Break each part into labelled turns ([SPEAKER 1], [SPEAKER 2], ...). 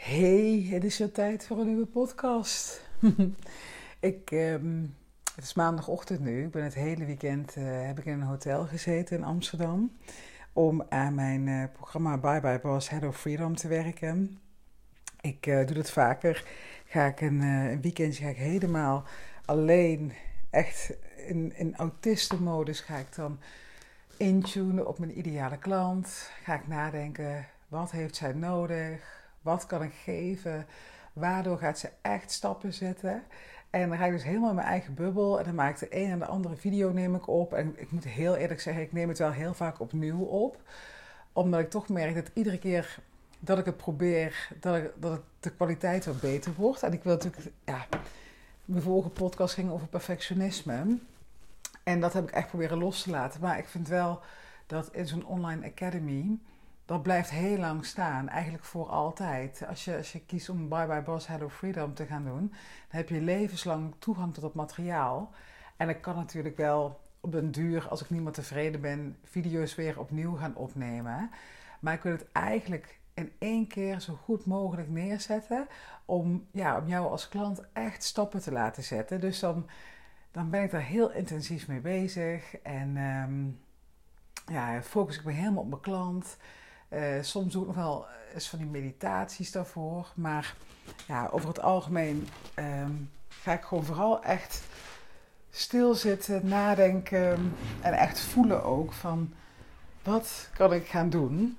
[SPEAKER 1] Hey, het is weer tijd voor een nieuwe podcast. ik, ehm, het is maandagochtend nu. Ik ben het hele weekend uh, heb ik in een hotel gezeten in Amsterdam om aan mijn uh, programma Bye Bye Boss Head of Freedom te werken. Ik uh, doe dat vaker. Ga ik een, een weekendje ga ik helemaal alleen, echt in, in autistenmodus, ga ik dan intunen op mijn ideale klant. Ga ik nadenken, wat heeft zij nodig? Wat kan ik geven? Waardoor gaat ze echt stappen zetten? En dan ga ik dus helemaal in mijn eigen bubbel. En dan maak ik de een en de andere video neem ik op. En ik moet heel eerlijk zeggen, ik neem het wel heel vaak opnieuw op. Omdat ik toch merk dat iedere keer dat ik het probeer, dat, dat het de kwaliteit wat beter wordt. En ik wil natuurlijk, ja, mijn vorige podcast ging over perfectionisme. En dat heb ik echt proberen los te laten. Maar ik vind wel dat in zo'n online academy dat blijft heel lang staan, eigenlijk voor altijd. Als je, als je kiest om Bye Bye Boss Hello Freedom te gaan doen, dan heb je levenslang toegang tot het materiaal. En ik kan natuurlijk wel op den duur, als ik niet meer tevreden ben, video's weer opnieuw gaan opnemen. Maar ik wil het eigenlijk in één keer zo goed mogelijk neerzetten om, ja, om jou als klant echt stappen te laten zetten. Dus dan, dan ben ik daar heel intensief mee bezig en um, ja, focus ik me helemaal op mijn klant. Uh, soms doe ik nog wel eens van die meditaties daarvoor. Maar ja, over het algemeen um, ga ik gewoon vooral echt stilzitten, nadenken en echt voelen ook van wat kan ik gaan doen.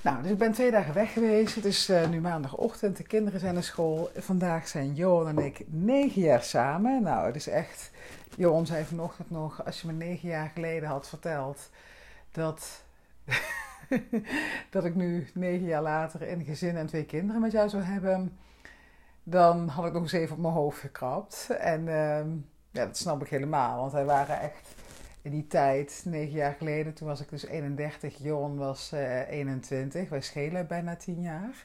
[SPEAKER 1] Nou, dus ik ben twee dagen weg geweest. Het is uh, nu maandagochtend, de kinderen zijn naar school. Vandaag zijn Johan en ik negen jaar samen. Nou, het is echt... Johan zei vanochtend nog, als je me negen jaar geleden had verteld dat dat ik nu negen jaar later een gezin en twee kinderen met jou zou hebben, dan had ik nog eens even op mijn hoofd gekrapt. En uh, ja, dat snap ik helemaal, want wij waren echt in die tijd, negen jaar geleden, toen was ik dus 31, Joran was uh, eh, 21. Wij schelen bijna tien jaar.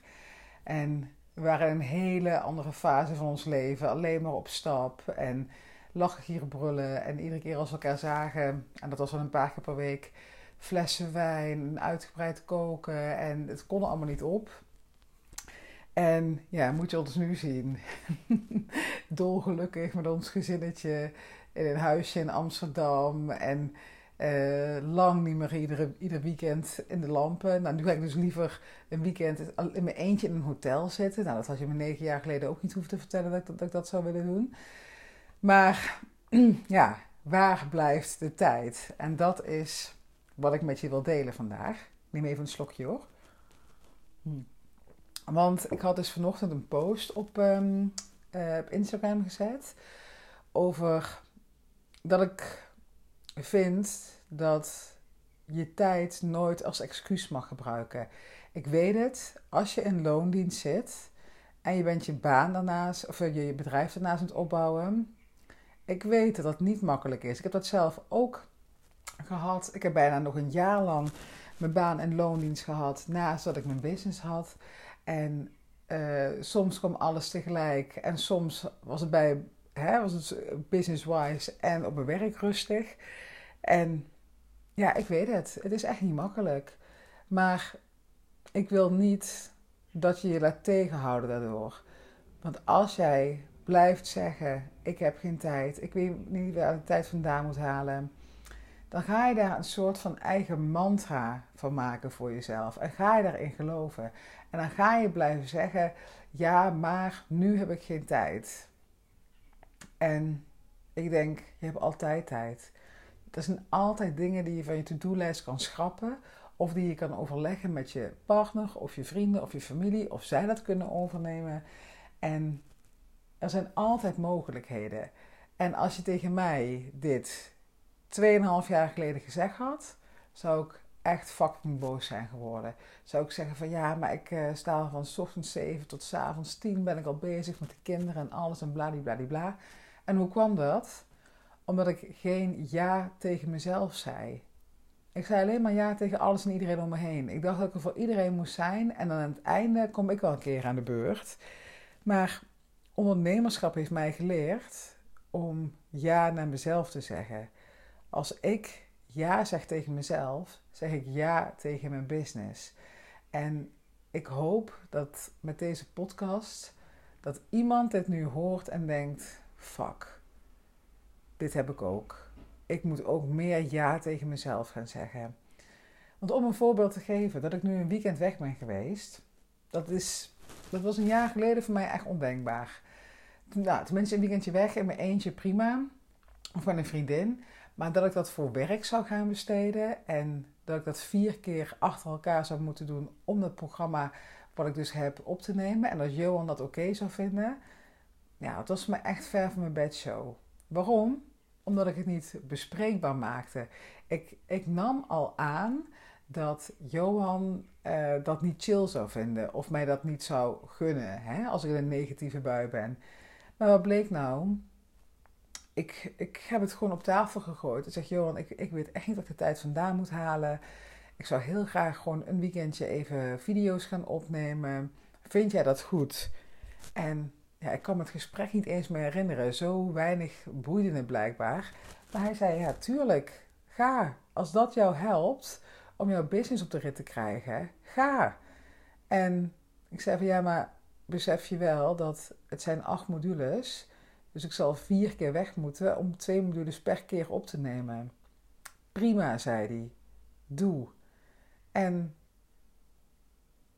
[SPEAKER 1] En we waren in een hele andere fase van ons leven, alleen maar op stap en lachen, hier brullen. En iedere keer als we elkaar zagen, en dat was wel een paar keer per week, flessen wijn, uitgebreid koken en het kon allemaal niet op. En ja, moet je ons nu zien. Dolgelukkig met ons gezinnetje in een huisje in Amsterdam. En uh, lang niet meer iedere, ieder weekend in de lampen. Nou, nu ga ik dus liever een weekend in mijn eentje in een hotel zitten. Nou, dat had je me negen jaar geleden ook niet hoeven te vertellen dat, dat, ik dat zou willen doen. Maar ja, waar blijft de tijd? En dat is wat ik met je wil delen vandaag. Neem even een slokje hoor. Hm. Want ik had dus vanochtend een post op, um, op Instagram gezet over dat ik vind dat je tijd nooit als excuus mag gebruiken. Ik weet het, als je in loondienst zit en je bent je baan daarnaast, of je bedrijf daarnaast aan het opbouwen. Ik weet dat dat niet makkelijk is. Ik heb dat zelf ook gehad. Ik heb bijna nog een jaar lang mijn baan en loondienst gehad naast dat ik mijn business had. En uh, soms kwam alles tegelijk en soms was het bij hè, was het business-wise en op mijn werk rustig. En ja, ik weet het. Het is echt niet makkelijk. Maar ik wil niet dat je je laat tegenhouden daardoor. Want als jij blijft zeggen: Ik heb geen tijd, ik weet niet waar de tijd vandaan moet halen dan ga je daar een soort van eigen mantra van maken voor jezelf. En ga je daarin geloven. En dan ga je blijven zeggen: ja, maar nu heb ik geen tijd. En ik denk, je hebt altijd tijd. Er zijn altijd dingen die je van je to-do-lijst kan schrappen. Of die je kan overleggen met je partner of je vrienden of je familie. Of zij dat kunnen overnemen. En er zijn altijd mogelijkheden. En als je tegen mij dit 2,5 jaar geleden gezegd had, zou ik echt fucking boos zijn geworden. Zou ik zeggen van ja, maar ik uh, sta van s ochtends 7 tot s avonds 10 ben ik al bezig met de kinderen en alles en bladibladibla. En hoe kwam dat? Omdat ik geen ja tegen mezelf zei. Ik zei alleen maar ja tegen alles en iedereen om me heen. Ik dacht dat ik er voor iedereen moest zijn en dan aan het einde kom ik wel een keer aan de beurt. Maar ondernemerschap heeft mij geleerd om ja naar mezelf te zeggen. Als ik ja zeg tegen mezelf, zeg ik ja tegen mijn business. En ik hoop dat met deze podcast dat iemand dit nu hoort en denkt: fuck, dit heb ik ook. Ik moet ook meer ja tegen mezelf gaan zeggen. Want om een voorbeeld te geven, dat ik nu een weekend weg ben geweest, dat, is, dat was een jaar geleden voor mij echt ondenkbaar. Nou, tenminste een weekendje weg in mijn eentje prima, of met een vriendin. Maar dat ik dat voor werk zou gaan besteden en dat ik dat vier keer achter elkaar zou moeten doen om het programma wat ik dus heb op te nemen. En dat Johan dat oké zou vinden. Ja, het was me echt ver van mijn bedshow. Waarom? Omdat ik het niet bespreekbaar maakte. Ik, ik nam al aan dat Johan uh, dat niet chill zou vinden of mij dat niet zou gunnen hè, als ik in een negatieve bui ben. Maar wat bleek nou? Ik, ik heb het gewoon op tafel gegooid. Ik zeg, Johan, ik, ik weet echt niet dat ik de tijd vandaan moet halen. Ik zou heel graag gewoon een weekendje even video's gaan opnemen. Vind jij dat goed? En ja, ik kan me het gesprek niet eens meer herinneren. Zo weinig boeide het blijkbaar. Maar hij zei, ja, tuurlijk, ga. Als dat jou helpt om jouw business op de rit te krijgen, ga. En ik zei van, ja, maar besef je wel dat het zijn acht modules. Dus ik zal vier keer weg moeten om twee modules per keer op te nemen. Prima, zei hij. Doe. En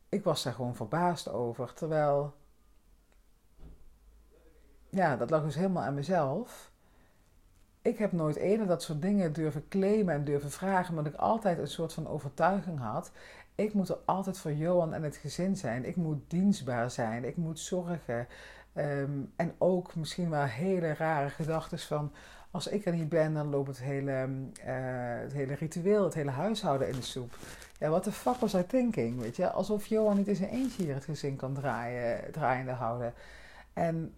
[SPEAKER 1] ik was daar gewoon verbaasd over. Terwijl, ja, dat lag dus helemaal aan mezelf. Ik heb nooit eerder dat soort dingen durven claimen en durven vragen, omdat ik altijd een soort van overtuiging had. Ik moet er altijd voor Johan en het gezin zijn. Ik moet dienstbaar zijn. Ik moet zorgen. Ehm, en ook misschien wel hele rare gedachten van als ik er niet ben, dan loopt het hele, uh, het hele ritueel, het hele huishouden in de soep. Ja, wat de fuck was I thinking, weet je? Alsof Johan niet in zijn eentje hier het gezin kan draaien, draaiende houden. En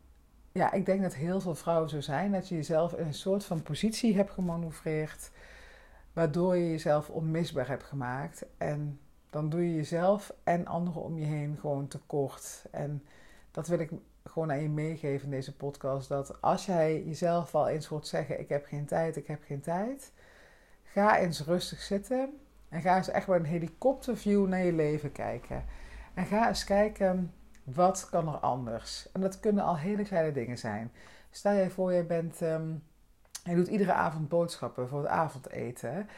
[SPEAKER 1] ja, ik denk dat heel veel vrouwen zo zijn, dat je jezelf in een soort van positie hebt gemanoeuvreerd, waardoor je jezelf onmisbaar hebt gemaakt. En dan doe je jezelf en anderen om je heen gewoon tekort. En dat wil ik gewoon aan je meegeven in deze podcast. Dat als jij jezelf wel eens hoort zeggen: Ik heb geen tijd, ik heb geen tijd. Ga eens rustig zitten. En ga eens echt met een helikopterview naar je leven kijken. En ga eens kijken wat kan er anders. En dat kunnen al hele kleine dingen zijn. Stel je voor, je bent. Um, je doet iedere avond boodschappen voor het avondeten.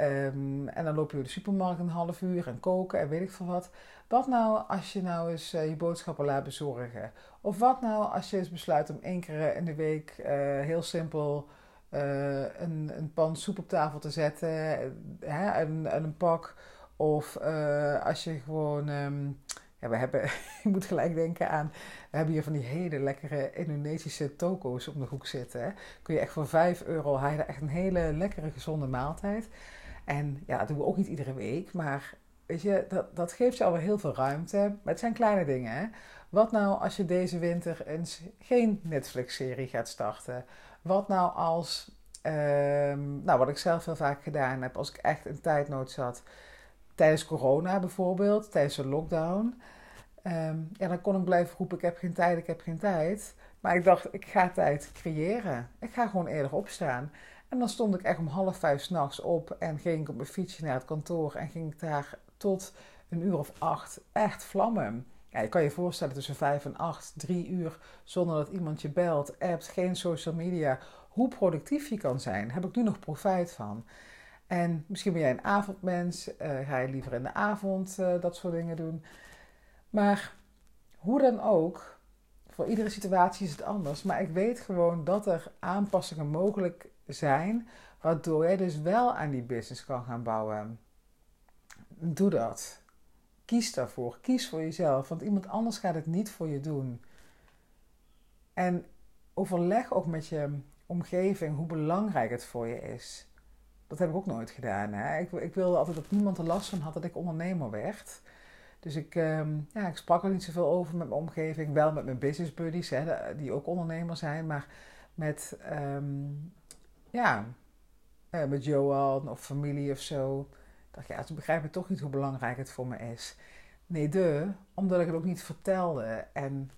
[SPEAKER 1] Um, en dan loop je door de supermarkt een half uur en koken en weet ik veel wat. Wat nou als je nou eens uh, je boodschappen laat bezorgen? Of wat nou als je eens besluit om één keer in de week uh, heel simpel een, een pan soep op tafel te zetten hè, en, en een pak? Of als je gewoon. Um, ja, we hebben, je moet gelijk denken aan, we hebben hier van die hele lekkere Indonesische toko's op de hoek zitten. Hè. Kun je echt voor 5 euro halen, echt een hele lekkere gezonde maaltijd. En ja, dat doen we ook niet iedere week, maar weet je, dat, dat geeft je alweer heel veel ruimte. Maar het zijn kleine dingen, hè. Wat nou als je deze winter eens geen Netflix-serie gaat starten? Wat nou als, um, nou wat ik zelf heel vaak gedaan heb, als ik echt in tijdnood zat, tijdens corona bijvoorbeeld, tijdens de lockdown. Um, ja, dan kon ik blijven roepen, ik heb geen tijd, ik heb geen tijd. Maar ik dacht, ik ga tijd creëren. Ik ga gewoon eerder opstaan. En dan stond ik echt om half vijf s'nachts op en ging ik op mijn fietsje naar het kantoor en ging ik daar tot een uur of acht echt vlammen. Ja, je kan je voorstellen tussen vijf en acht, drie uur zonder dat iemand je belt, appt, geen social media. Hoe productief je kan zijn, heb ik nu nog profijt van. En misschien ben jij een avondmens, uh, ga je liever in de avond uh, dat soort dingen doen. Maar hoe dan ook, voor iedere situatie is het anders. Maar ik weet gewoon dat er aanpassingen mogelijk zijn, waardoor jij dus wel aan die business kan gaan bouwen. Doe dat. Kies daarvoor. Kies voor jezelf, want iemand anders gaat het niet voor je doen. En overleg ook met je omgeving hoe belangrijk het voor je is. Dat heb ik ook nooit gedaan. Hè? Ik, ik, wilde altijd dat niemand er last van had dat ik ondernemer werd. Dus ik, um, ja, ik sprak er niet zoveel over met mijn omgeving. Wel met mijn business buddies, hè, die ook ondernemer zijn. Maar met um, ja, uh, met Johan of familie of zo. dacht, ja, ze begrijpen toch niet hoe belangrijk het voor me is. Nee, de, omdat ik het ook niet vertelde. En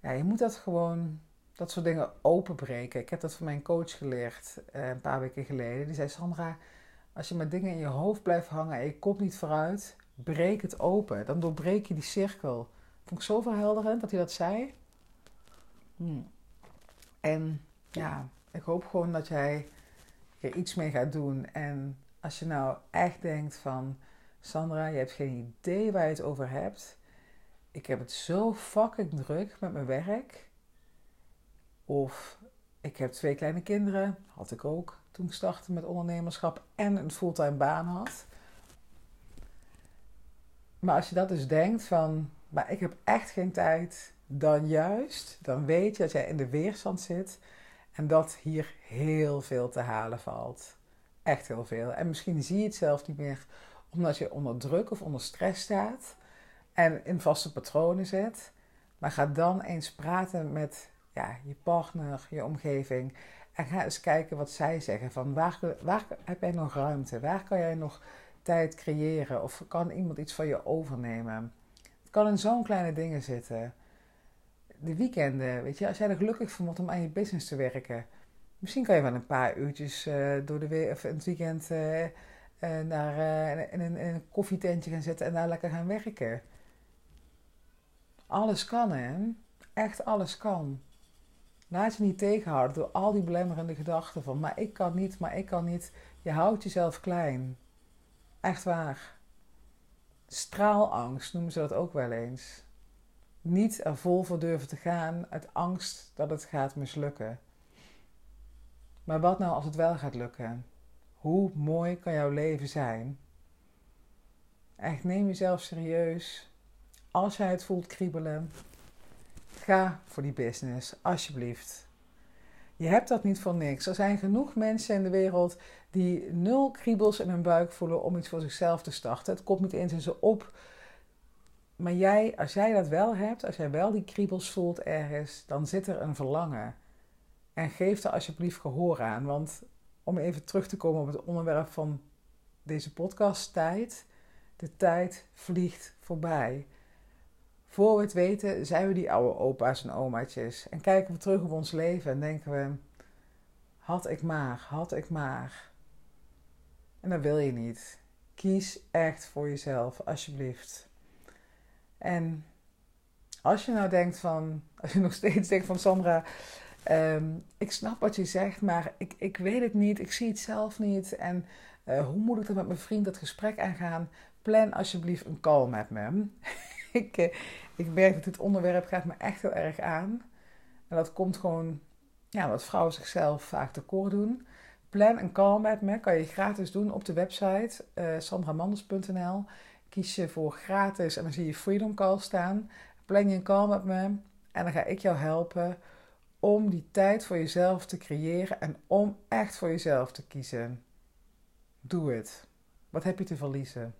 [SPEAKER 1] ja, je moet dat gewoon, dat soort dingen openbreken. Ik heb dat van mijn coach geleerd uh, een paar weken geleden. Die zei, Sandra, als je met dingen in je hoofd blijft hangen en je komt niet vooruit, breek het open. Dan doorbreek je die cirkel. Vond ik zo verhelderend dat hij dat zei. Hmm. En ja, ik hoop gewoon dat jij er iets mee gaat doen. En als je nou echt denkt van... Sandra, je hebt geen idee waar je het over hebt. Ik heb het zo fucking druk met mijn werk. Of ik heb twee kleine kinderen. Had ik ook toen ik startte met ondernemerschap en een fulltime baan had. Maar als je dat dus denkt van, maar ik heb echt geen tijd, dan juist, dan weet je dat jij in de weerstand zit en dat hier heel veel te halen valt. Echt heel veel. En misschien zie je het zelf niet meer omdat je onder druk of onder stress staat en in vaste patronen zit. Maar ga dan eens praten met ja, je partner, je omgeving. En ga eens kijken wat zij zeggen. Van waar, waar heb jij nog ruimte? Waar kan jij nog tijd creëren? Of kan iemand iets van je overnemen? Het kan in zo'n kleine dingen zitten. De weekenden, weet je, als jij er gelukkig van wordt om aan je business te werken. Misschien kan je wel een paar uurtjes uh, door de week, of het weekend uh, uh, naar, in, een, in, een, koffietentje gaan zitten en daar lekker gaan werken. Alles kan, hè? Echt alles kan. Laat je niet tegenhouden door al die belemmerende gedachten van, maar ik kan niet, maar ik kan niet. Je houdt jezelf klein. Echt waar. Straalangst noemen ze dat ook wel eens. Niet er vol voor durven te gaan uit angst dat het gaat mislukken. Maar wat nou als het wel gaat lukken? Hoe mooi kan jouw leven zijn? Echt, neem jezelf serieus. Als jij het voelt kriebelen, ga voor die business, alsjeblieft. Je hebt dat niet voor niks. Er zijn genoeg mensen in de wereld die nul kriebels in hun buik voelen om iets voor zichzelf te starten. Het komt niet eens in ze op. Maar jij, als jij dat wel hebt, als jij wel die kriebels voelt ergens, dan zit er een verlangen. En geef er alsjeblieft gehoor aan. Want om even terug te komen op het onderwerp van deze podcast, tijd. De tijd vliegt voorbij. Voor we het weten zijn we die oude opa's en omaatjes. En kijken we terug op ons leven en denken we... Had ik maar, had ik maar. En dat wil je niet. Kies echt voor jezelf, alsjeblieft. En als je nou denkt van... Als je nog steeds denkt van Sandra... Ehm, ik snap wat je zegt, maar ik, ik weet het niet. Ik zie het zelf niet. En uh, hoe moet ik dan met mijn vriend dat gesprek aangaan? Plan alsjeblieft een call met me. ik, eh, ik merk dat dit onderwerp gaat me echt heel erg aan. En dat komt gewoon, ja, wat vrouwen zichzelf vaak tekort doen. Plan een call met me, kan je gratis doen op de website uh, sandramanders.nl. Kies je voor gratis en dan zie je Freedom Call staan. Plan je een call met me en dan ga ik jou helpen om die tijd voor jezelf te creëren en om echt voor jezelf te kiezen. Doe het. Wat heb je te verliezen?